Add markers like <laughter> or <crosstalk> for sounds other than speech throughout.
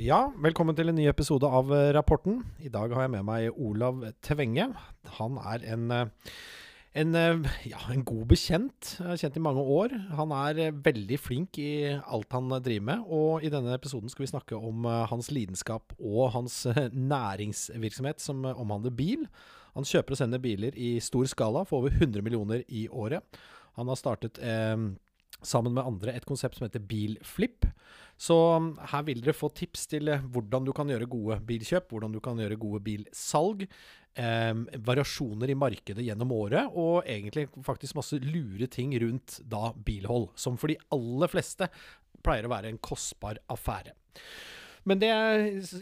Ja, velkommen til en ny episode av eh, Rapporten. I dag har jeg med meg Olav Tvenge. Han er en, eh, en, eh, ja, en god bekjent. Kjent i mange år. Han er veldig flink i alt han driver med. Og i denne episoden skal vi snakke om hans lidenskap og hans næringsvirksomhet som omhandler bil. Han kjøper og sender biler i stor skala for over 100 millioner i året. Han har startet eh, sammen med andre et konsept som heter Bilflip. Så um, her vil dere få tips til eh, hvordan du kan gjøre gode bilkjøp, hvordan du kan gjøre gode bilsalg, eh, variasjoner i markedet gjennom året, og egentlig faktisk masse lure ting rundt da bilhold, som for de aller fleste pleier å være en kostbar affære. Men det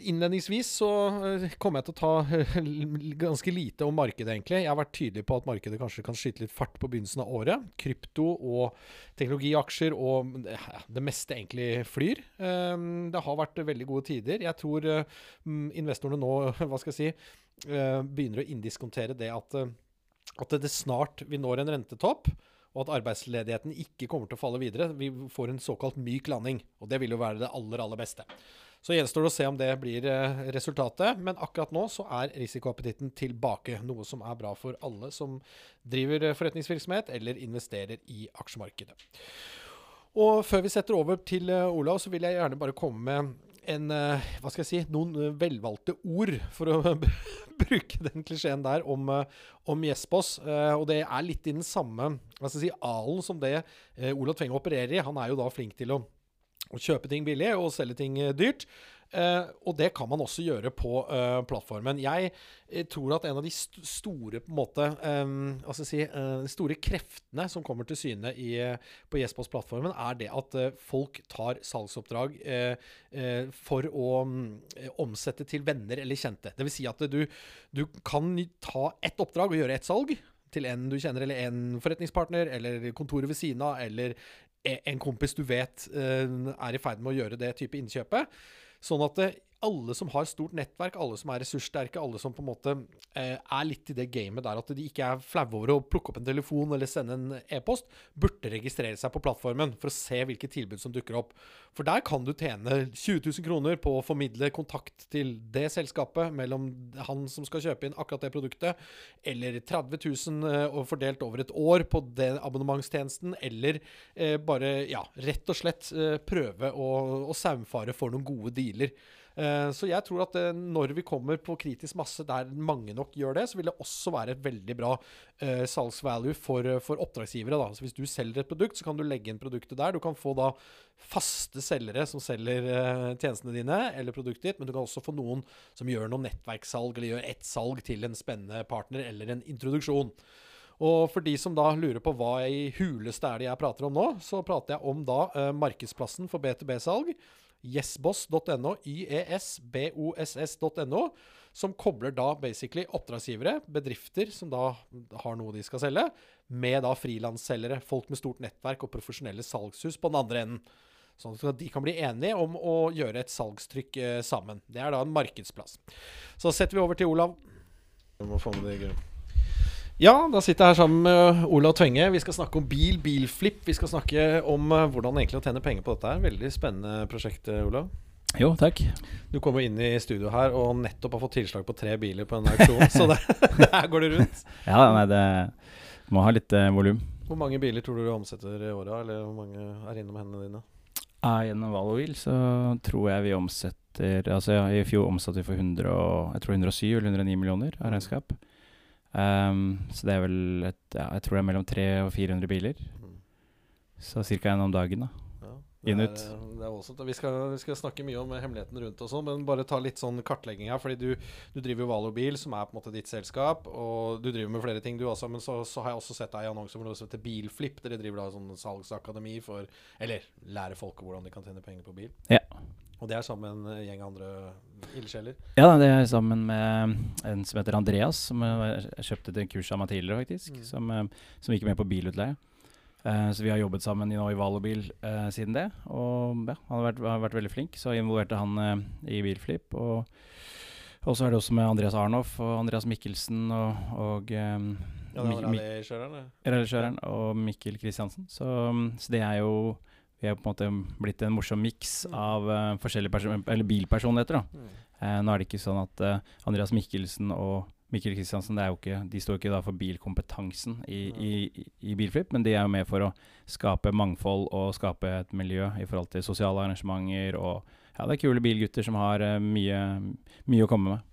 innledningsvis så eh, kommer jeg til å ta eh, ganske lite om markedet, egentlig. Jeg har vært tydelig på at markedet kanskje kan skyte litt fart på begynnelsen av året. Krypto og teknologiaksjer og det meste egentlig flyr. Um, Det har vært veldig gode tider. Jeg tror uh, investorene nå, <laughs> hva skal jeg si, begynner å indiskontere det at, at det snart vi når en rentetopp og at arbeidsledigheten ikke kommer til å falle videre. Vi får en såkalt myk landing, og det vil jo være det aller, aller beste. Så gjenstår det å se om det blir eh, resultatet, men akkurat nå så er risikoappetitten tilbake. Noe som er bra for alle som driver forretningsvirksomhet eller investerer i aksjemarkedet. Og før vi setter over til eh, Olav, så vil jeg gjerne bare komme med en, eh, hva skal jeg si, noen eh, velvalgte ord, for å <laughs> bruke den klisjeen der, om, eh, om Jespos. Eh, og det er litt i den samme hva skal jeg si, alen som det eh, Olav Tvenge opererer i. Han er jo da flink til å, å kjøpe ting billig og selge ting eh, dyrt. Uh, og det kan man også gjøre på uh, plattformen. Jeg tror at en av de st store på en måte um, jeg si, uh, store kreftene som kommer til syne i, på Jespos-plattformen, er det at folk tar salgsoppdrag for å eh, omsette til venner eller kjente. Vil si at du, du kan ta ett oppdrag og gjøre ett salg til en du kjenner, eller en forretningspartner, eller kontoret ved siden av, eller en kompis du vet eh, er i ferd med å gjøre det type innkjøpet. Sånn at eh, alle som har stort nettverk, alle som er ressurssterke, alle som på en måte eh, er litt i det gamet der at de ikke er flaue over å plukke opp en telefon eller sende en e-post, burde registrere seg på plattformen for å se hvilke tilbud som dukker opp. For der kan du tjene 20 000 kroner på å formidle kontakt til det selskapet mellom han som skal kjøpe inn akkurat det produktet, eller 30 000 eh, fordelt over et år på den abonnementstjenesten, eller eh, bare ja, rett og slett eh, prøve å, å saumfare for noen gode dealer. Eh, Så jeg tror at eh, når vi kommer på kritisk masse der mange nok gjør det, så vil det også være et veldig bra eh, salgsvalue for, for oppdragsgivere. Da. Så hvis du selger et produkt, så kan du legge inn produktet der. Du kan få da faste selgere som selger tjenestene dine eller produktet ditt, men du kan også få noen som gjør noe nettverkssalg eller gjør ett salg til en spennende partner eller en introduksjon. Og for de som da lurer på hva i huleste er det jeg prater om nå, så prater jeg om da markedsplassen for B2B-salg. Yesboss.no, yesboss.no, som kobler da basically oppdragsgivere, bedrifter som da har noe de skal selge, med da frilansselgere, folk med stort nettverk og profesjonelle salgshus på den andre enden. Sånn at de kan bli enige om å gjøre et salgstrykk eh, sammen. Det er da en markedsplass. Så setter vi over til Olav. Jeg må få med det i grunn. Ja, da sitter jeg her sammen med Olav Tvenge. Vi skal snakke om bil, bilflip. Vi skal snakke om eh, hvordan egentlig å tjene penger på dette her. Veldig spennende prosjekt, eh, Olav. Jo, takk. Du kommer inn i studio her og nettopp har fått tilslag på tre biler på en auksjon, så det, <laughs> her går det rundt. Ja, nei, det må ha litt eh, volum. Hvor mange biler tror du du omsetter i året, eller hvor mange er innom hendene dine? Ja, gjennom Valovil så tror jeg vi omsetter Altså, ja, i fjor omsatte vi for 100 og, jeg tror 107 eller 109 millioner av regnskap. Um, så det er vel et Ja, jeg tror det er mellom 300 og 400 biler. Mm. Så ca. en om dagen, da. Ja, Inn det ut. er, det er. Vi vi skal snakke mye om hemmeligheten rundt og sånn, men bare ta litt sånn kartlegging her. Fordi du, du driver jo Valo Bil, som er på en måte ditt selskap, og du driver med flere ting du også. Men så, så har jeg også sett deg i annonser hvor noe som heter Bilflip. Dere driver da sånn salgsakademi for Eller lærer folk hvordan de kan tjene penger på bil. Ja. Og det er sammen med en gjeng andre ildsjeler. Ja, det er sammen med en som heter Andreas, som eh, jeg kjøpte til en kurs av meg tidligere, faktisk. Mm. Som, eh, som gikk med på bilutleie. Uh, så vi har jobbet sammen i, nå i Valobil uh, siden det. Og ja, han har vært, har vært veldig flink, så jeg involverte han uh, i Bilflip. Og, og så er det også med Andreas Arnoff og Andreas Mikkelsen og, og um, Ja, er rallykjøreren og Mikkel Kristiansen. Så, mm, så det er jo vi er på en måte blitt en morsom miks Mm. av uh, forskjellige eller bilpersonligheter. Mm. Uh, nå er det ikke sånn at uh, Andreas Mikkelsen og Mikkel Kristiansen er ikke, de står ikke da for bilkompetansen i, i, i, i Bilflip, men de er jo med for å skape mangfold og skape et miljø i forhold til sosiale arrangementer. og ja, Det er kule bilgutter som har mye, mye å komme med.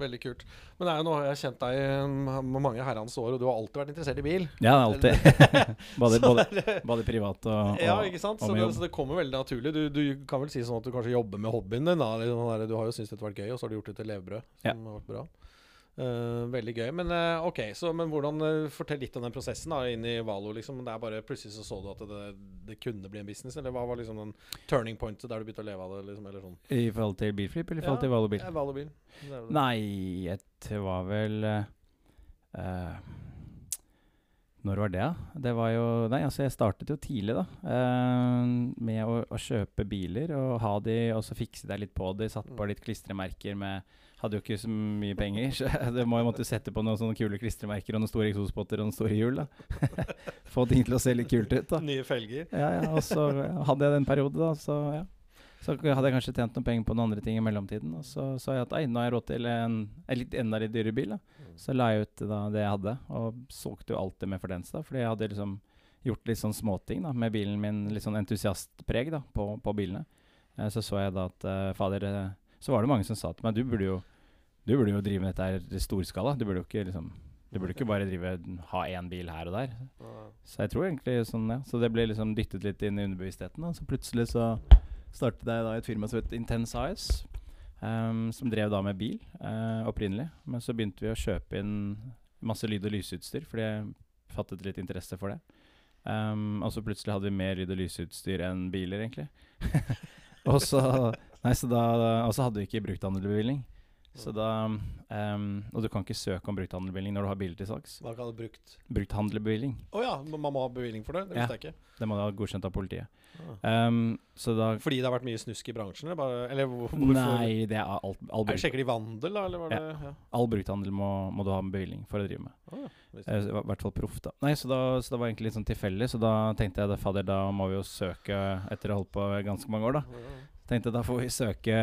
Veldig kult. Men det er jo nå har jeg kjent deg i med mange herrens år, og du har alltid vært interessert i bil. Ja, alltid. <laughs> både, <laughs> både, både privat og, og <laughs> ja, ikke sant? Så det, så det kommer veldig naturlig. Du, du kan vel si sånn at du kanskje jobber med hobbyen din. Da. Du har jo syntes dette har vært gøy, og så har du gjort det til levebrød. Ja. Som har vært bra. Eh, veldig gøy. Men uh, ok, så, men hvordan uh, Fortell litt om den prosessen da inn i Valo. liksom Det er bare Plutselig så så du at det, det kunne bli en business, eller hva var liksom den turning pointet der du begynte å leve av det? liksom, eller sånn I forhold til Bilflip eller i forhold Ja, til Valobil? Ja, Valo bil. Det det. Nei, det var vel Når var det, da? Det var jo Nei, altså, jeg startet jo tidlig, da. med å, å kjøpe biler og ha de, og så fikse deg litt på de. Satt på Mm. litt klistremerker med Hadde jo ikke så mye penger, <laughs> så det må, jeg måtte sette på noen sånne kule klistremerker og noen store eksospotter og noen store hjul. da. <laughs> Få ting til å se litt kult ut, da. Nye felger. Ja, ja, og så hadde jeg den periode, da, så ja. Så hadde jeg kanskje tjent noen penger på noen andre ting i mellomtiden. Og så sa jeg at nå har jeg råd til en, en litt enda litt dyrere bil. da. Så la jeg ut da det jeg hadde, og solgte jo alltid med fordens. da, Fordi jeg hadde liksom gjort litt sånn småting da, med bilen min, litt sånn entusiastpreg da, på, på bilene. Eh, så så jeg da at eh, fader eh, Så var det mange som sa til meg du burde jo, du burde jo drive med dette her i storskala. Du burde jo ikke liksom du burde ikke bare drive, ha én bil her og der. Så jeg tror egentlig sånn, ja. Så det ble liksom dyttet litt inn i underbevisstheten. Og så plutselig så startet jeg da et firma som het Intense Eyes. um, som drev da med bil uh, opprinnelig. Men så begynte vi å kjøpe inn masse lyd- og lysutstyr, fordi jeg fattet litt interesse for det. Um, og så plutselig hadde vi mer lyd- og lysutstyr enn biler, egentlig. <laughs> og så Nei, så da Og så hadde vi ikke brukthandelbevilgning. Så da um, Og du kan ikke søke om brukthandelbevilgning når du har biler til salgs. Hva du brukt Brukthandelbevilgning. Å ja, man må ha bevilgning for det? Det Ja. visste jeg ikke. Det må du ha godkjent av politiet. Ah. Um, så da Fordi det har vært mye snusk i bransjen? Eller, bare, eller hvorfor? Nei, det er alt, all, Er, bruk, sjekker de vandel, da? Eller var det ja. all brukthandel må, må du ha med bevilgning for å drive med. Ja. Eh. I hvert fall proff, da. Nei, så, da. så det var egentlig litt sånn tilfeldig. Så da tenkte jeg fader, da må vi jo søke etter å ha holdt på ganske mange år, da. Tenkte da får vi søke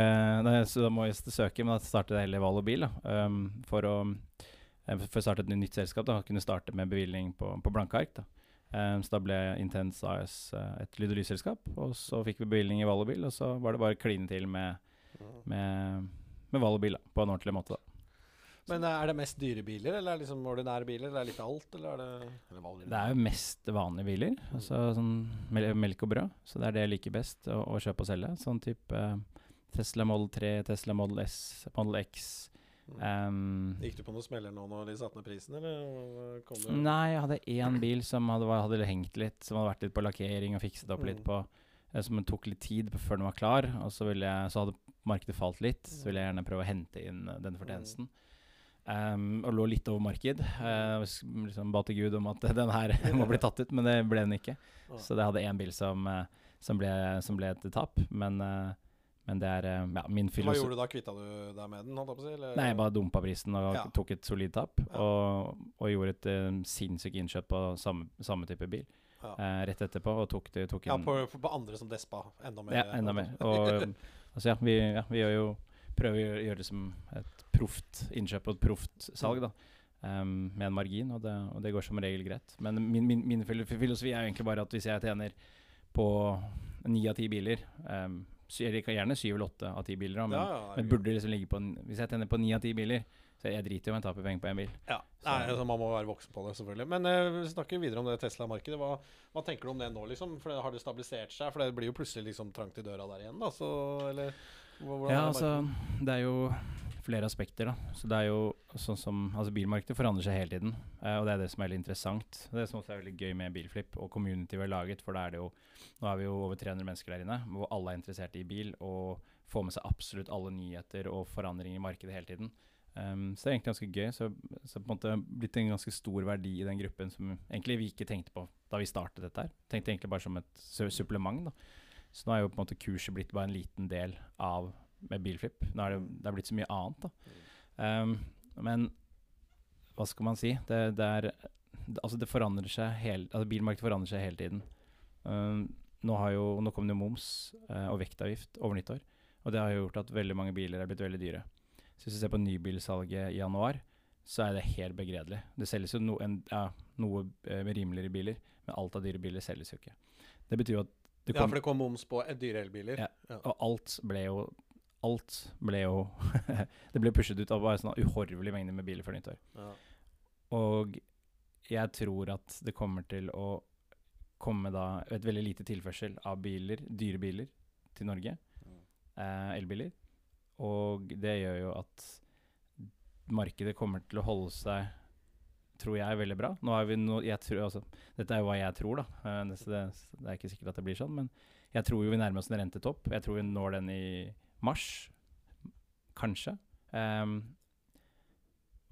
Så da må vi søke, men da startet jeg heller Valo Bil, da. um, for å eh, for å starte et nytt selskap, da. Kunne starte med bevilgning på, på blanke ark, da. Ehm, så da ble Intense AS eh, et lyd- og lysselskap, og så fikk vi bevilgning i Valo Bil, og så var det bare å kline til med, med, med Valo Bil, da. På en ordentlig måte, da. Men eh, er det mest dyre biler, eller er det liksom ordinære biler? Eller er det litt av alt, eller er det eller Det er jo mest vanlige biler. Altså sånn mel melk og brød. Så det er det jeg liker best å, å kjøpe og selge. Sånn type uh, Tesla Model 3, Tesla Model S, Model X. Mm. ehm, Gikk du på noen smeller nå når de satte ned prisen, eller kom du nei, jeg hadde én bil som hadde, hadde hengt litt, som hadde vært litt på lakkering og fikset opp litt Mm. på eh, Som tok litt tid før den var klar. Og så, ville jeg, så hadde markedet falt litt. Så ville jeg gjerne prøve å hente inn den fortjenesten. Ehm, og lå litt over marked. Uh, liksom ba til Gud om at <laughs> den her <laughs> må bli tatt ut, men det ble den ikke. Så det hadde én bil som, eh, som, ble, som ble et tap. Men, uh, men det er ja, min Hva gjorde du da? Kvitta du deg med den? Holdt jeg? Nei, jeg bare dumpa prisen og Ja. tok et solid tap. Ja. Og, og gjorde et uh, sinnssykt innkjøp på samme, samme type bil Ja. Uh, rett etterpå. Og tok, det, tok Ja, på, på andre som despa. Enda mer. ja, enda mer. Og um, <laughs> altså, ja, vi, ja, vi gjør jo prøver å gjøre det som et proft innkjøp og et proft salg, da. Um, med en margin, og det, og det går som regel greit. Men min, min, min filosofi er jo egentlig bare at hvis jeg tjener på ni av ti biler um, Eller gjerne syv eller åtte av ti biler, da, men, ja, ja, men burde liksom ligge på Hvis jeg tjener på ni av ti biler, så jeg driter jo om jeg taper penger på én bil. Ja, Nei, altså, Man må være voksen på det, selvfølgelig. Men eh, vi snakker videre om det Tesla-markedet. Hva, hva tenker du om det nå, liksom? For det, Har det stabilisert seg? For det blir jo plutselig liksom trangt i døra der igjen, da. Så, eller hvordan Ja, er altså? Det er jo flere aspekter, da. Så det er jo sånn som Altså bilmarkedet forandrer seg hele tiden, eh, og det er det som er veldig interessant. Det som også er veldig gøy med Bilflip og community vi har laget, for da er det jo Nå er vi jo over 300 mennesker der inne, hvor alle er interessert i bil og får med seg absolutt alle nyheter og forandringer i markedet hele tiden. Um, så det er egentlig ganske gøy. Så, så på en måte blitt en ganske stor verdi i den gruppen som egentlig vi ikke tenkte på da vi startet dette her. Tenkte egentlig bare som et supplement. da. Så nå er jo på en måte kurset blitt bare en liten del av med bilflip. Nå er det, det er blitt så mye annet, da. Um, men hva skal man si? Det, det er Altså, det forandrer seg hele altså Bilmarkedet forandrer seg hele tiden. Um, nå, har jo, nå kom det jo moms uh, og vektavgift over nyttår. Og det har jo gjort at veldig mange biler er blitt veldig dyre. Så hvis du ser på nybilsalget i januar, så er det helt begredelig. Det selges jo no, en, ja, noe eh, rimeligere biler, men alt av dyre biler selges jo ikke. Det betyr jo at det Ja, for det kom moms på dyre elbiler. Ja. Ja. Og alt ble jo Alt ble jo <laughs> Det ble pushet ut av bare sånn uhorvelig mengde med biler før nyttår. Ja. Og jeg tror at det kommer til å komme da et veldig lite tilførsel av biler, dyre biler, til Norge. Eh, elbiler. Og det gjør jo at markedet kommer til å holde seg, tror jeg, veldig bra. No, jeg tror, altså, dette er jo hva jeg tror, da. Eh, det, det, er ikke sikkert at det blir sånn. Men jeg tror jo vi nærmer oss en rentetopp. Jeg tror vi når den i mars. Kanskje. Um,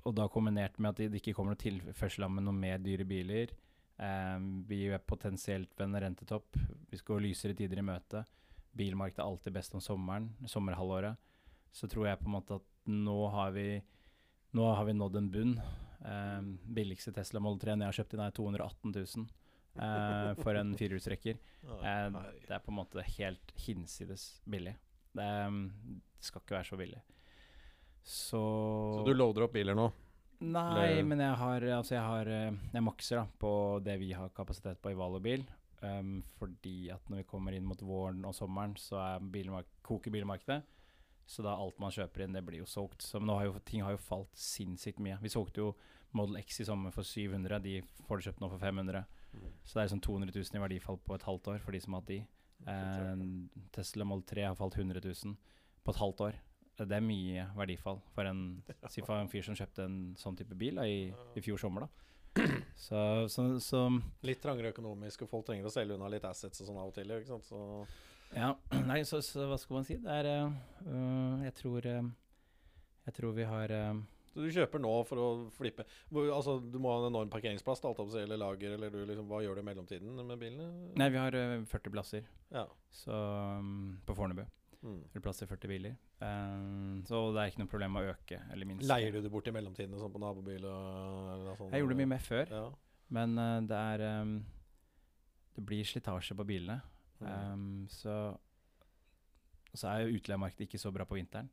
og da kombinert med at det ikke kommer noe tilførsel av med noe mer dyre biler. Um, vi er potensielt ved en rentetopp. Vi skal gå lysere tider i møte. Bilmarkedet er alltid best om sommeren, sommerhalvåret. Så tror jeg på en måte at nå har vi, nå har vi nådd en bunn. Ehm, billigste Tesla Model 3 jeg har kjøpt inn, er 218 000 eh, for en firehjulstrekker. Eh, det er på en måte helt hinsides billig. Det, ehm, det skal ikke være så billig. Så, Så du loader opp biler nå? Nei, men jeg har Altså, jeg har eh, Jeg makser da på det vi har kapasitet på i Valobil. Um, fordi at når vi kommer inn mot våren og sommeren, så er bilmark koker bilmarkedet. Så da alt man kjøper inn, det blir jo solgt. Så nå har jo ting har jo falt sinnssykt mye. Vi solgte jo Model X i sommer for 700. De får du kjøpt nå for 500. Så det er sånn 200 000 i verdifall på et halvt år for de som har hatt de. Eh, Tesla Model 3 har falt 100 000 på et halvt år. Det er mye verdifall for en, <laughs> si for en fyr som kjøpte en sånn type bil da, i, i fjor sommer. da. <clears throat> Så, så, så Litt trangere økonomisk, og folk trenger å selge unna litt assets og sånn av og til. Ikke sant? Så ja, <clears throat> nei, så, så hva skal man si? Det er øh, Jeg tror uh, Jeg tror vi har uh, Så du kjøper nå for å flippe Altså, Du må ha en enorm parkeringsplass, da, eller lager, eller du liksom Hva gjør du i mellomtiden med bilene? Nei, vi har øh, 40 plasser Ja. så, um, på Fornebu. Mm. Plass til 40 biler. Um, så det er ikke noe problem å øke eller. Leier du det bort i mellomtiden, sånn på nabobil og sånt? Jeg gjorde det mye mer før, Ja. men det er um, Det blir slitasje på bilene. Um, så så er jo utleiemarkedet ikke så bra på vinteren.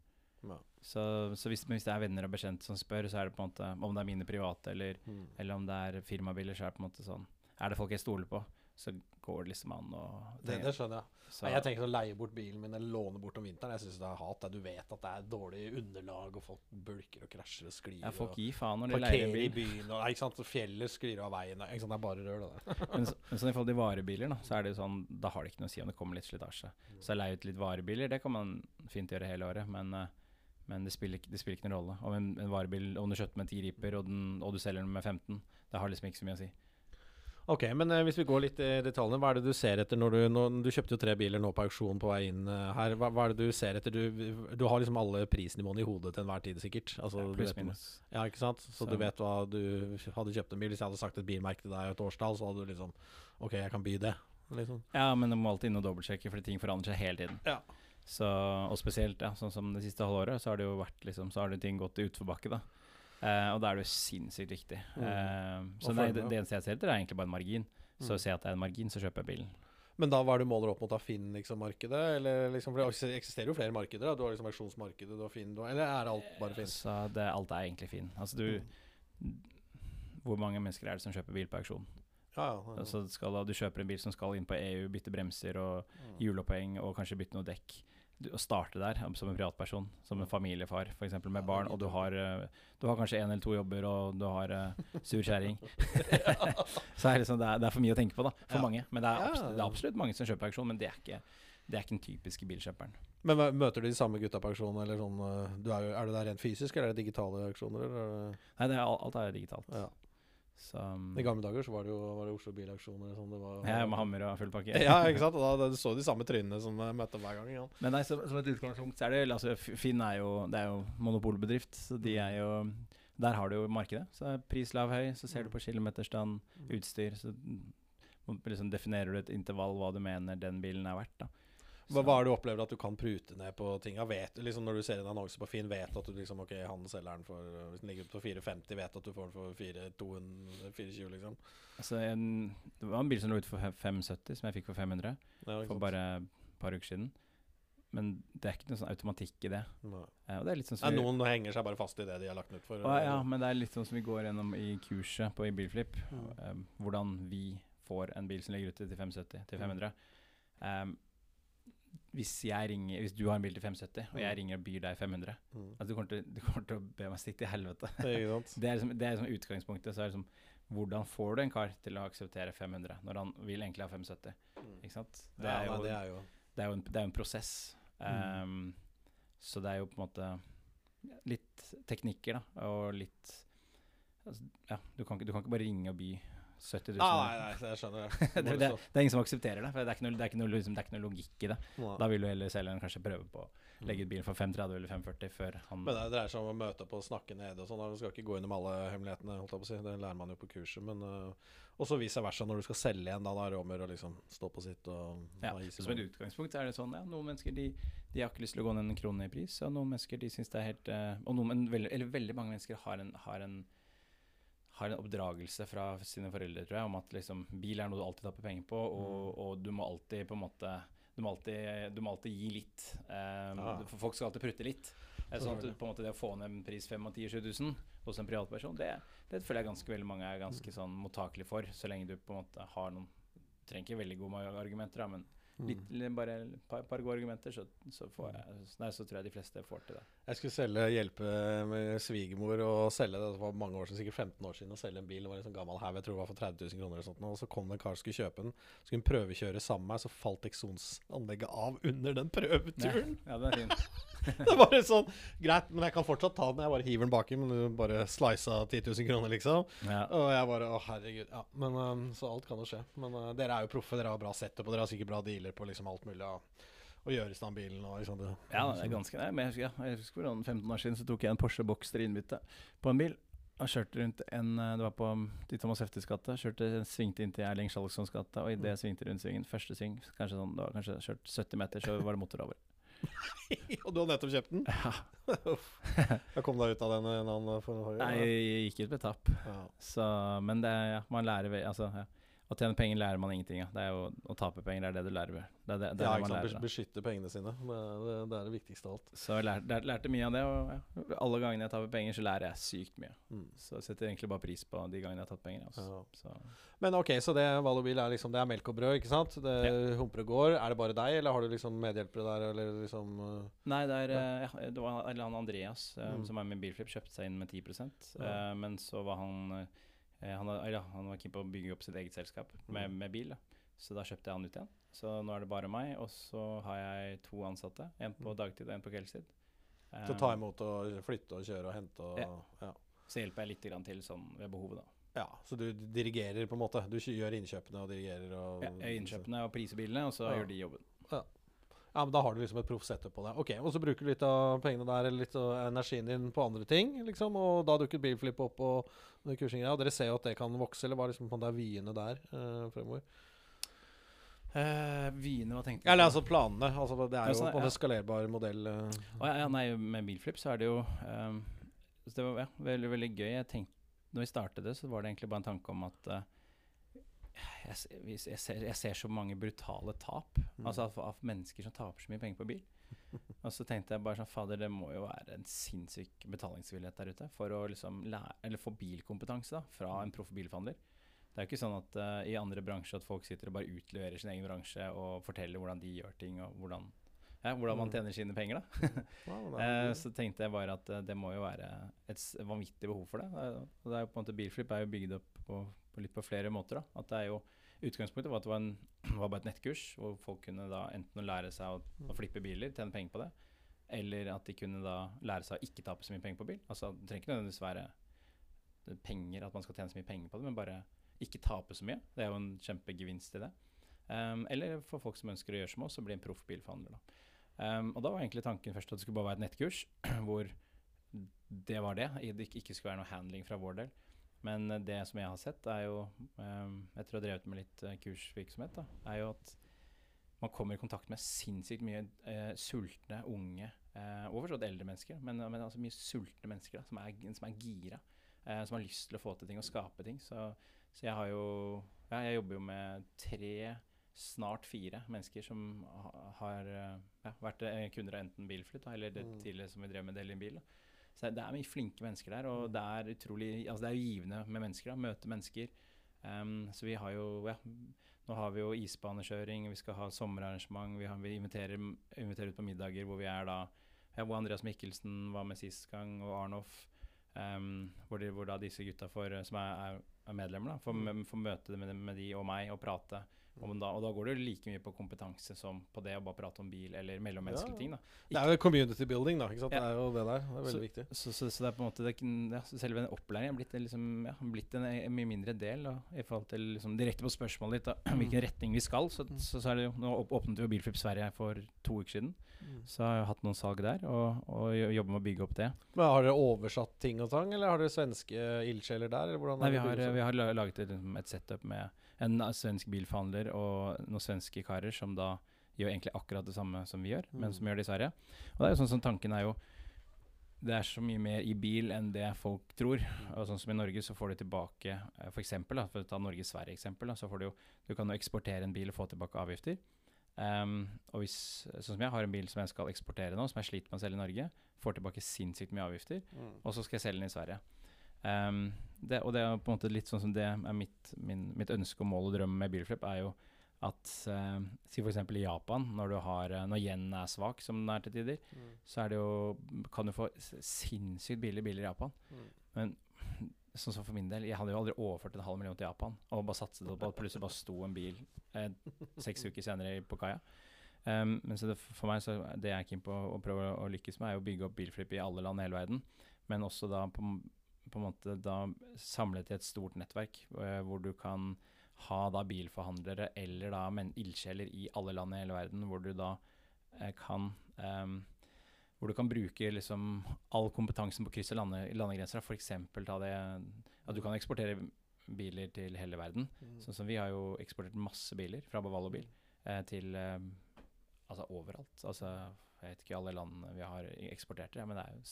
Ja. Så, så hvis, hvis det er venner og bekjente som spør, så er det på en måte om det er mine private eller, Mm. eller om det er firmabiler, så er det på en måte sånn Er det folk jeg stoler på, så går det liksom an å Det, det skjønner jeg. så, jeg tenker å leie bort bilen min eller låne bort om vinteren. Jeg syns det er hat. Du vet at det er dårlig underlag, og folk bulker og krasjer og sklir. ja, folk gir faen når de leier bil. Parkerer i byen, og, ikke sant? fjellet sklir av veien. Ikke sant? Det er bare rør, det der. Men, så, <laughs> men sånn i forhold til varebiler, da, så er det jo sånn Da har det ikke noe å si om det kommer litt slitasje. Så leie ut litt varebiler, det kan man fint gjøre hele året, men, eh, men det, spiller, det spiller ikke noen rolle. Om en, en varebil Om du kjøper med 10 riper, og, den, og du selger den med 15, det har liksom ikke så mye å si. Ok, men eh, hvis vi går litt i detaljene, hva er det du ser etter når du når, Du kjøpte jo tre biler nå på auksjon på vei inn eh, her. Hva, hva er det du ser etter? Du, du har liksom alle prisnivåene i hodet til enhver tid, sikkert. Altså, Ja, Pluss minus. Ja, ikke sant? Så, Så- du vet hva du hadde kjøpt en bil. Hvis jeg hadde sagt et bilmerke til deg og et årstall, så hadde du liksom OK, jeg kan by det. Liksom. Ja, men du må alltid inn og dobbeltsjekke, fordi ting forandrer seg hele tiden. Ja. Så, og spesielt ja, sånn som det siste halvåret, så har det jo vært liksom, så har det ting gått i utforbakke. da. Eh, og da er det jo sinnssykt viktig. Mm. Eh, så nei, det, det eneste jeg ser etter, er egentlig bare en margin. Så Mm. ser jeg at det er en margin, så kjøper jeg bilen. Men da hva er det du måler opp mot av Finn-markedet? Liksom, liksom, for det eksisterer jo flere markeder. Da. Du har liksom auksjonsmarkedet, du har Finn du har, Eller er alt bare Finn? Så det, alt er egentlig Finn. Altså du Hvor mange mennesker er det som kjøper bil på auksjon? Ja, ja. ja. Altså skal, du kjøper en bil som skal inn på EU, bytte bremser og Mm. hjuloppheng og kanskje bytte noe dekk. Du, å starte der som en privatperson, som en familiefar f.eks. med barn, og du har, eh, du har kanskje én eller to jobber, og du har uh, sur kjerring. <laughs> Så er det, liksom, det, er, det er for mye å tenke på, da, for Ja. mange. Men det er, absolutt, det er absolutt mange som kjøper auksjon, men det er ikke, det er ikke den typiske bilkjøperen. Men møter du de samme gutta på auksjon, eller sånn eh, du er, er du der rent fysisk, eller er det digitale auksjoner? Eller? er Nei, det alt er digitalt. Ja. Så um, I gamle dager så var det jo var det Oslo Bilauksjoner. Sånn, det var, jeg med hammer og full pakke. Ja, ikke <laughs> sant? Og da, du så de samme trynene som jeg møtte hver gang. Ja. Men nei, som, som et utgangspunkt så er det altså, Finn er jo Det er jo monopolbedrift, så de er jo Der har du jo markedet. Så er pris lav høy, så ser du på kilometerstand, utstyr, så mm, liksom definerer du et intervall hva du mener den bilen er verdt. da. Hva, hva er det du opplever at du kan prute ned på tinga? Vet, liksom når du ser en annonse på Finn, vet at du liksom Ok, han selger den for Hvis den ligger på 450, vet at du får den for 420, liksom? Altså, en, det var en bil som lå ute for 570, som jeg fikk for 500 Ja, for bare et par uker siden. Men det er ikke noe sånn automatikk i det. Nei. Eh, det er sånn som vi- noen henger seg bare fast i det de har lagt den ut for. Å, ja, men det er litt sånn som vi går gjennom i kurset på i Bilflip. Mm. eh, hvordan vi får en bil som ligger ute til 570, til 500. Um, hvis, ringer, hvis du har en bil til 570, og jeg Mm. ringer og byr deg 500 Mm. altså, du, kommer til, du kommer til å be meg stikke til helvete. Det er, <laughs> Det er liksom, det er liksom utgangspunktet. Så er liksom, hvordan får du en kar til å akseptere 500 når han vil egentlig ha 570? Mm. Ikke sant? Det Ja, er nei, jo, det er jo det er jo en, det er en prosess. Mm. Um, så det er jo på en måte litt teknikker, da, og litt altså, Ja, du kan, ikke, du kan ikke bare ringe og by 70 000. ah, Nei, nei, jeg skjønner det. <laughs> det, det, det er ingen som aksepterer det. For det er ikke noe, det er ikke noe, liksom, er ikke noe logikk i det. Nei. Da vil jo heller selgeren kanskje prøve på å legge ut bilen for 530 eller 540 før han Men det dreier seg om å møte opp og snakke nede og sånn. Du skal ikke gå innom alle hemmelighetene, holdt jeg på å si. Det lærer man jo på kurset. Men uh, også vice versa når du skal selge igjen. Da da er det om å liksom stå på sitt og Ja, Som et utgangspunkt er det sånn ja, noen mennesker de, de har ikke lyst til å gå ned en krone i pris, og noen mennesker de syns det er helt uh, Og noen, veldig, eller veldig mange mennesker har en, har en har en oppdragelse fra sine foreldre tror jeg, om at liksom, bil er noe du alltid taper penger på, og, og du må alltid på en måte du må alltid, du må alltid gi litt. Um, ah. Folk skal alltid prutte litt. Eh, Sånn at på en måte det å få ned en pris 5 10 7000 hos en privatperson, det, det føler jeg ganske veldig mange er ganske sånn mottakelige for, så lenge du på en måte har noen trenger ikke veldig gode argumenter, da, men Mm. Litt, litt- bare et par, par gode argumenter, så, så, får jeg, nei, så tror jeg de fleste får til det. Jeg skulle selge, hjelpe med svigermor å selge det. Det var mange år siden, sikkert 15 år siden å selge en bil. Det var en sånn gammel haug, jeg tror det var for 30 000 kroner eller sånt. Og så kom det en kar som skulle kjøpe den. Skulle hun prøvekjøre sammen med meg, så falt eksonsanlegget av under den prøveturen. Ja, Det er fint. <laughs> Det var sånn Greit, men jeg kan fortsatt ta den. Jeg bare hiver den baki, men du bare slisa 10 000 kroner, liksom. Ja. Og jeg bare Å, herregud. Ja, men um, Så alt kan jo skje. Men uh, dere er jo proffe, dere har bra setup, og dere har sikkert bra dealer på liksom alt mulig av å gjøre i stand bilen og liksom det. Ja, det er ganske nei, men jeg husker, jeg husker hvordan 15 år siden så tok jeg en Porsche Boxter i innbytte på en bil. Og kjørte rundt en eh, Det var på de i Thomas Heftes gate. Kjørte, svingte inn til Erling Skjalgssons gate, og idet jeg svingte rundt svingen, første sving, kanskje sånn, det var kanskje kjørt 70 meter, så var det motor over. <laughs> og du har nettopp kjøpt den? Ja. <laughs> Jeg kom deg ut av den en annen for noen år Nei, jeg gikk ut med tap. Ja. Så, men det, ja, man lærer ved Altså, ja. Å tjene penger lærer man ingenting av. Det er jo Å tape penger, det er det du lærer. Det er det, det, ja, ikke sant. lærer. Bes- Beskytte pengene sine. Det, er- det, det er det viktigste av alt. Så jeg lærte, lærte, mye av det, og ja, alle gangene jeg taper penger, så lærer jeg sykt mye. Mm. Så jeg setter egentlig bare pris på de gangene jeg har tatt penger. Altså. Ja. Så, Men ok, så det Valobil er liksom Det er melk og brød, ikke sant? Det humper og går. Er det bare deg, eller har du liksom medhjelpere der, eller liksom uh, nei, det er ja. ja, det var han Andreas, eh, Mm. som er med Bilflip, kjøpte seg inn med 10 Ja. eh, Men så var han eh, han, har- ja, han var keen på å bygge opp sitt eget selskap med, Mm. med bil. Da. Så da kjøpte jeg han ut igjen. Så nå er det bare meg, og så har jeg to ansatte. En på Mm. dagtid og en på kveldstid. til å ta imot og flytte og kjøre og hente og Ja. ja. Så hjelper jeg litt grann til sånn ved behovet, da. ja. Så du dirigerer på en måte? Du gjør innkjøpene og dirigerer og Ja, jeg gjør innkjøpene og priser bilene, og så Ja. gjør de jobben. Ja, men Da har du liksom et proff setup på det. Ok, Og så bruker du litt av pengene der eller litt av energien din på andre ting, liksom. Og da dukket Bilflip opp og den kursingen. Og dere ser jo at det kan vokse, eller hva liksom på de vyene der eh, fremover? Eh, Vyene, hva tenkte du? Eller altså planene. Altså, det er jo sånn, på en ja. eskalerbar modell. eh. Ja, ja, nei, med Bilflip så er det jo um, så Det var ja, veldig, veldig gøy. Jeg tenkte, når vi startet det, så var det egentlig bare en tanke om at eh, jeg, jeg, ser, jeg ser så mange brutale tap. Mm. Altså av, av mennesker som taper så mye penger på bil. <laughs> Og så tenkte jeg bare sånn Fader, det må jo være en sinnssyk betalingsvillighet der ute for å liksom lære, eller få bilkompetanse da, fra en proff bilforhandler. Det er jo ikke sånn at uh, i andre bransjer at folk sitter og bare utleverer sin egen bransje og forteller hvordan de gjør ting, og hvordan, ja, hvordan man Mm. tjener sine penger. da <laughs> Eh, så tenkte jeg bare at eh, det må jo være et vanvittig behov for det. Eh, det er jo på en måte Bilflip er jo bygd opp på, på litt på flere måter. da At det er jo Utgangspunktet var at det var, en, <clears throat> var bare et nettkurs hvor folk kunne da enten lære seg å, å flippe biler, tjene penger på det, eller at de kunne da lære seg å ikke tape så mye penger på bil. Altså Det trenger ikke nødvendigvis være er penger, at man skal tjene så mye penger på det, men bare ikke tape så mye. Det er jo en kjempegevinst i det. Um, eller for folk som ønsker å gjøre som oss, og bli en proff bilforhandler. da Um, og da var egentlig tanken først at det skulle bare være et nettkurs, <clears throat> hvor det var det. Det ikke skulle være noe handling fra vår del. Men eh, det som jeg har sett, er jo um, Etter å ha drevet med litt eh, kursvirksomhet, da, er jo at man kommer i kontakt med sinnssykt mye eh, sultne, unge eh, og forstått eldre mennesker, men, men altså mye sultne mennesker da, som, er, som er gira. Eh, som har lyst til å få til ting og skape ting. Så, så jeg har jo ja, Jeg jobber jo med tre, snart fire mennesker som har eh, ja, vært eh, kunder av enten Bilflyt eller det Mm. tidligere som vi drev med Del Din Bil. Da. Så det er mye flinke mennesker der, og det er utrolig Altså det er givende med mennesker. da, Møte mennesker. Um, så vi har jo ja, Nå har vi jo isbanekjøring, vi skal ha sommerarrangement, vi, har, vi inviterer, inviterer ut på middager hvor vi er da ja, Hvor Andreas Mikkelsen var med sist gang, og Arnoff. Um, hvor, de, hvor da disse gutta får, som er, er, er medlemmer, da, får, mø- får møte med, med de og meg og prate. Om da, og da går det jo like mye på kompetanse som på det å bare prate om bil eller mellommenneskelige Ja. ting. da. Det er jo community building, da. ikke sant? Ja. Det er jo det der. Det er veldig viktig. Så, så, så det er på en måte det, ja, Selve den opplæringen er blitt, liksom, ja, blitt en, en mye mindre del. Da, I forhold til liksom, Direkte på spørsmålet ditt da, <clears throat> hvilken retning vi skal, så, Mm. så, så er det jo Nå åpnet jo Bilflip Sverige for to uker siden. Så har jeg hatt noen salg der, og, og jobber med å bygge opp det. Men Har dere oversatt ting og tang, eller har dere svenske ildsjeler der? Eller Nei, vi har, vi har laget et, liksom, et setup med en svensk bilforhandler og noen svenske karer som da gjør egentlig akkurat det samme som vi gjør, men Mm. som gjør det i Sverige. Og det er jo sånn som tanken er jo Det er så mye mer i bil enn det folk tror. Og sånn som i Norge så får du tilbake eh, For eksempel, da, for å ta Norge-Sverige-eksempel, så får du jo Du kan jo eksportere en bil og få tilbake avgifter. Ehm, og hvis, sånn som jeg har en bil som jeg skal eksportere nå, som jeg sliter med å selge i Norge, får tilbake sinnssykt mye avgifter Mm. og så skal jeg selge den i Sverige. Um, det, og det er på en måte litt sånn som det er mitt, min, mitt ønske og mål og drøm med bilflip, er jo at uh, Si f.eks. i Japan, når du har eh, Når yen er svak, som den er til tider, Mm. så er det jo Kan du få sinnssykt billige biler i Japan. Mm. Men sånn som for min del, jeg hadde jo aldri overført en halv million til Japan og bare satset på at plutselig bare sto en bil eh, seks <laughs> uker senere på kaia. Um, men så det, for meg så det jeg er keen på å prøve å, å lykkes med, er å bygge opp bilflip i alle land i hele verden. Men også da på, på en måte da samlet i et stort nettverk eh, hvor du kan ha da bilforhandlere eller da men ildsjeler i alle land i hele verden, hvor du da eh, kan em, hvor du kan bruke liksom all kompetansen på kryss og lande, landegrenser. F.eks. Ta det at du kan eksportere biler til hele verden. Mm. Sånn som vi har jo eksportert masse biler fra Bavalo Bil eh, til eh, altså overalt. Altså, jeg vet ikke alle landene vi har eksportert til, ja, men det er jo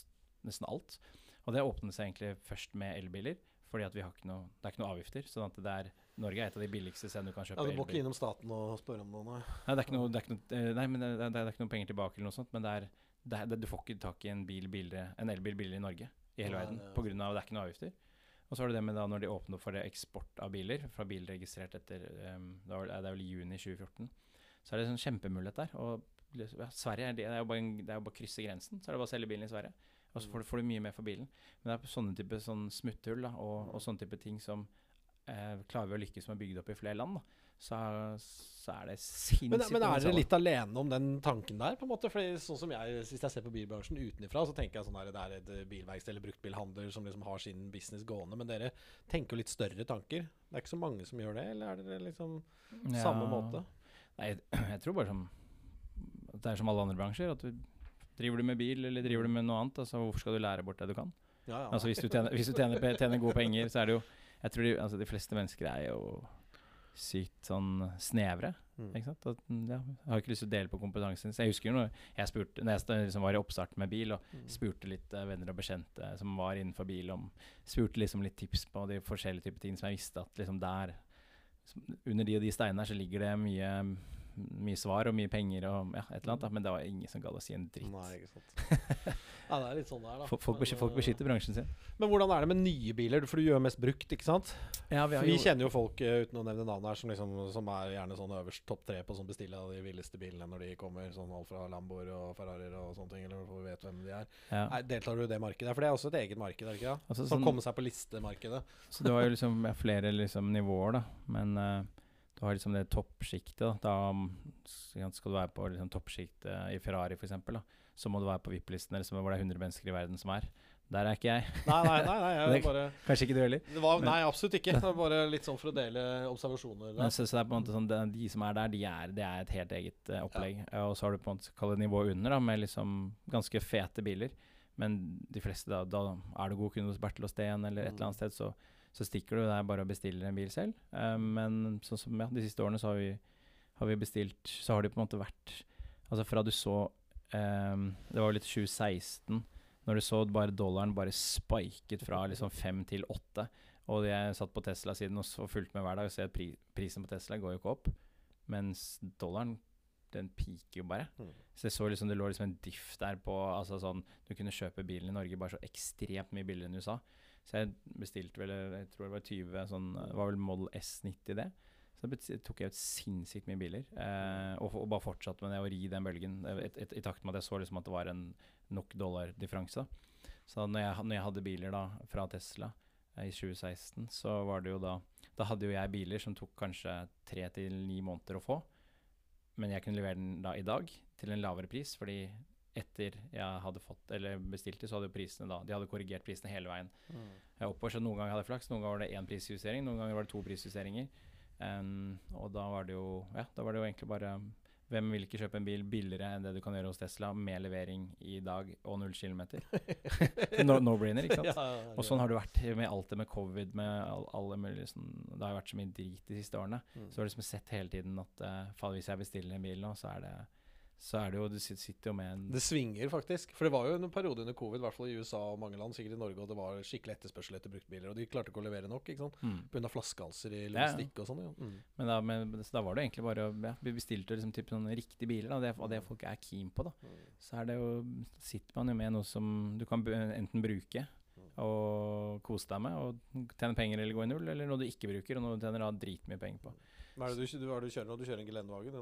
nesten alt. Og det åpnet seg egentlig først med elbiler, fordi at vi har ikke noe, det er ikke noe avgifter. sånn at det er, Norge er et av de billigste stedene du kan kjøpe Ja, Du må ikke innom staten og spørre om noe, nei. Nei, det er ikke noe, det er ikke noe, eh, nei, men det, det, det er ikke noe penger tilbake eller noe sånt, men det er, det det, du får ikke tak i en, bil billigere, en elbil billigere i Norge i hele verden, pga. at det er ikke noe avgifter. Og så har du det med da når de åpner opp for det eksport av biler, fra bil registrert etter um, det, er vel i juni 2014, så er det en sånn kjempemulighet der. Og ja, Sverige er det, det er jo bare, det er jo bare å krysse grensen, så er det bare å selge bilen i Sverige. Og så får du, får du mye mer for bilen. Men det er sånne type sånn smutthull da, og, og sånne type ting som eh, klarer vi å lykkes med å bygge det opp i flere land, da. Så, så er det sinnssykt Men, men er dere litt alene om den tanken der? på en måte? Fordi sånn som jeg, Hvis jeg ser på bilbransjen utenfra, så tenker jeg sånn her, det er et eh, bilverksted eller bruktbilhandler som liksom har sin business gående. Men dere tenker jo litt større tanker. Det er ikke så mange som gjør det, eller er dere liksom samme måte? Nei, jeg, <clears throat> jeg tror bare som at det er som alle andre bransjer. At du Driver du med bil, eller driver du med noe annet? Altså, hvorfor skal du lære bort det du kan? Ja, ja. Altså, hvis du tjener, hvis du tjener, tjener gode penger, så er det jo Jeg tror de, altså, de fleste mennesker er jo sykt sånn snevre. Mm. Ikke sant? At, mm, ja, jeg har ikke lyst til å dele på kompetansen. Så jeg husker jo når jeg spurte Når jeg liksom var i oppstart med bil, og Mm. spurte litt uh, venner og bekjente som var innenfor bil, om Spurte liksom litt tips på de forskjellige typer ting som jeg visste at liksom der Under de og de steinene her så ligger det mye mye svar og mye penger og ja, et eller annet, da, men det var ingen som gadd å si en dritt. Nei, ikke sant. <laughs> Nei, det er litt sånn det er, da. Folk, folk, besky- folk beskytter bransjen sin. Men hvordan er det med nye biler? For du gjør mest brukt, ikke sant? Ja, For vi kjenner jo folk, eh, uten å nevne navn her, som, liksom, som er gjerne sånn øverst topp tre på sånn bestille av de villeste bilene når de kommer. Sånn alt fra Lamboer og Ferrarier og sånne ting, eller hvor vi vet hvem de er. ja. Nei, deltar du i det markedet? For det er også et eget marked, er det ikke? det? Altså, Som sånn- kommer seg på listemarkedet. Så du har jo liksom flere liksom, nivåer, da. Men eh, du har liksom det toppsjiktet. Da. da mm, skal du være på liksom, toppsjiktet i Ferrari, f.eks., så må du være på VIP-listen, eller hvor det er 100 mennesker i verden som er. Der er ikke jeg. Nei, nei, nei. nei jeg <laughs> bare, Kanskje ikke du heller. nei, absolutt ikke. <laughs> Det var bare litt sånn for å dele observasjoner. Der. så, så det er på en måte sånn, De som er der, de er, det er et helt eget uh, opplegg. Ja. Og så har du på en måte kall det nivået under, da, med liksom ganske fete biler. Men de fleste, da, da er du god kunde hos Bertel og Steen eller et eller annet sted, så, så stikker du der bare og bestiller en bil selv. Eh, men sånn som ja, de siste årene så har vi, har vi bestilt Så har det på en måte vært Altså fra du så ehm, Det var jo litt 2016, når du så bare dollaren bare spiket fra liksom fem til åtte. Og jeg satt på Tesla-siden og fulgte med hver dag og ser at pri prisen på Tesla går jo ikke opp. Mens dollaren, den piker jo bare. Mm. Så jeg så liksom det lå liksom en diff der på altså sånn, Du kunne kjøpe bilen i Norge bare så ekstremt mye billigere enn i USA. Så jeg bestilte vel jeg tror det var 20 sånn Det var vel Model S90 det. Så tok jeg ut sinnssykt mye biler. Eh, og, og bare fortsatte med det å ri den bølgen. eh, et- et- I takt med at jeg så liksom at det var en nok dollar-differanse. Så når jeg, når jeg hadde biler da fra Tesla eh, i 2016, så var det jo da Da hadde jo jeg biler som tok kanskje tre til ni måneder å få. Men jeg kunne levere den da i dag til en lavere pris, fordi etter jeg hadde fått eller bestilt det, så hadde jo prisene da De hadde korrigert prisene hele veien mm. oppover. Så noen ganger hadde jeg flaks, noen ganger var det én prisjustering, noen ganger var det to prisjusteringer. Um, og da var det jo Ja, da var det jo egentlig bare Hvem vil ikke kjøpe en bil billigere enn det du kan gjøre hos Tesla, med levering i dag og null kilometer? <laughs> no, no-brainer, ikke sant? <laughs> Og sånn har det vært med alt det med covid, med all, alle mulige sånn Det har jo vært så mye drit de siste årene. Mm. Så har du liksom sett hele tiden at uh, faen, hvis jeg bestiller en bil nå, så er det så er det jo Du sitter jo med en Det svinger faktisk. For det var jo en periode under covid, i hvert fall i USA og mange land, sikkert i Norge, og det var skikkelig etterspørsel etter bruktbiler. Og de klarte ikke å levere nok, ikke sant. mm. Pga. flaskehalser i Ja, ja. og sånn. Ja. Mm. Men da, men, da var det egentlig bare å ja, Vi bestilte liksom typ sånne riktige biler, da, det, og det folk er keen på. da Mm. Så er det jo sitter man jo med noe som du kan enten bruke og kose deg med, og tjene penger eller gå i null, eller noe du ikke bruker, og noe du tjener da dritmye penger på. Hva er det du, du, er det du kjører nå? Du kjører en Gelendewagen?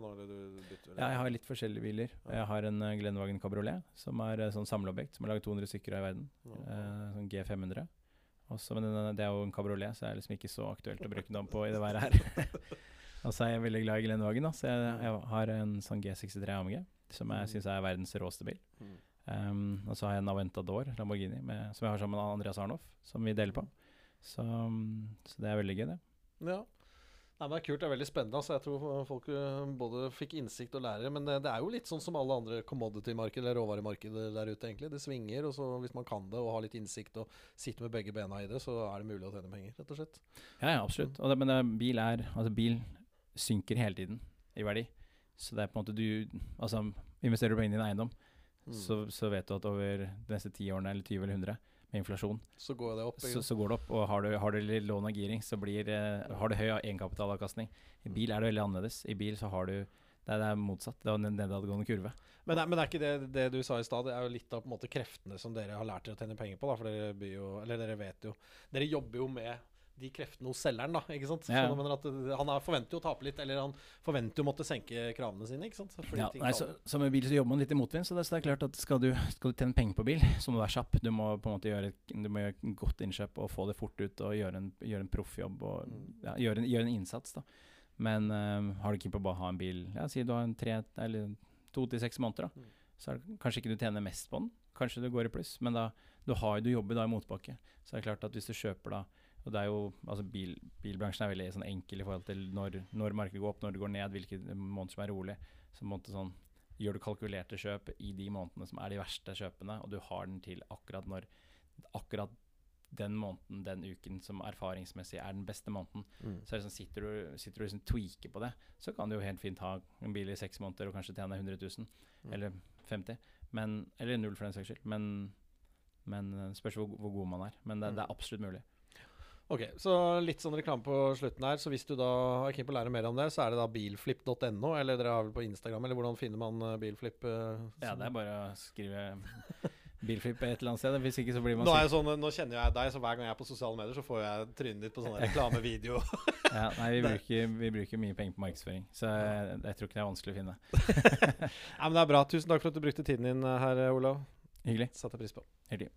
Ja, jeg har litt forskjellige biler. Ja. Jeg har en uh, Glenwagen Cabriolet, som er et sånn samleobjekt, som har laget 200 stykker av i verden. Ja. Eh, sånn G500. Også, men den, det er jo en kabriolet, så det er liksom ikke så aktuelt å bruke den på i det været her. <laughs> og så er jeg veldig glad i Glenwagen, da, så jeg, jeg har en sånn G63 AMG, som jeg Mm. syns er verdens råeste bil. Mm. Um, og så har jeg en Aventador Lamborghini med, som jeg har sammen med Andreas Arnoff, som vi deler på. Så, så det er veldig gøy, det. Ja. Nei, men det er kult, det er veldig spennende. Altså, jeg tror folk eh, både fikk innsikt og lærer. Men det, det er jo litt sånn som alle andre commodity-markeder eller råvaremarkeder der ute, egentlig. Det svinger, og så hvis man kan det og har litt innsikt og sitter med begge bena i det, så er det mulig å tjene penger, rett og slett. Ja, ja absolutt. Det, men det, bil er Altså, bil synker hele tiden i verdi. Så det er på en måte du Altså, investerer du pengene dine i eiendom, Mm. så, så vet du at over de neste ti årene, eller 20 eller 100, med inflasjon, Så går det opp. så, så går det opp. Og har du, har du lån og giring, så blir eh, Har du høy egenkapitalavkastning. I bil er det veldig annerledes. I bil så har du det er, det er motsatt. Det er en nedadgående kurve. Men, men er ikke det det du sa i stad, det er jo litt av måte kreftene som dere har lært dere å tjene penger på, da. For dere jo Eller dere vet jo Dere jobber jo med de kreftene hos selgeren, da. Ikke sant? Ja. At han er, forventer jo å tape litt, eller han forventer jo å måtte senke kravene sine, ikke sant. Fordi Ja, ting nei, så, så med bil så jobber man litt i motvind. Så det, så det er klart at skal du, skal du tjene penger på bil, så må du være kjapp. Du må på en måte gjøre, du må gjøre godt innkjøp og få det fort ut og gjøre en, gjøre en proffjobb og Mm. ja, gjøre, en, gjøre en innsats. da. Men um, har du ikke på å bare ha en bil ja, Si du har en tre eller to til seks måneder, da. Mm. Så er det kanskje ikke du tjener mest på den. Kanskje du går i pluss, men da du, har, du jobber da i motbakke. Så det er klart at hvis du kjøper da og det er jo, altså bil, Bilbransjen er veldig sånn enkel i forhold til når, når markedet går opp, når det går ned, hvilke måneder som er rolig. Så måte sånn, gjør du kalkulerte kjøp i de månedene som er de verste kjøpene, og du har den til akkurat når akkurat den måneden, den uken som erfaringsmessig er den beste måneden, Mm. så liksom sitter du, sitter du liksom tweaker på det, så kan du jo helt fint ha en bil i seks måneder og kanskje tjene 100 000, Mm. eller 50 men, eller null for den saks skyld. Men, men eh, spørs hvor, hvor god man er. Men det, det er absolutt mulig. Ok, så litt sånn reklame på slutten her. Så hvis du da er keen på å lære mer om det, så er det da bilflip.no, eller dere har vel på Instagram, eller hvordan finner man eh, bilflip? eh, Ja, det er bare å skrive <laughs> bilflip et eller annet sted. Hvis ikke så blir man Nå, jeg sånn, nå kjenner jeg deg, så hver gang jeg er på sosiale medier, så får jeg trynet ditt på <laughs> sånne reklamevideo. <laughs> ja, Nei, vi bruker, vi bruker mye penger på markedsføring, så jeg, jeg tror ikke det er vanskelig å finne. Nei, men det er bra. Tusen takk for at du brukte tiden din her, Olav. Hyggelig. Satte pris på. Hyggelig.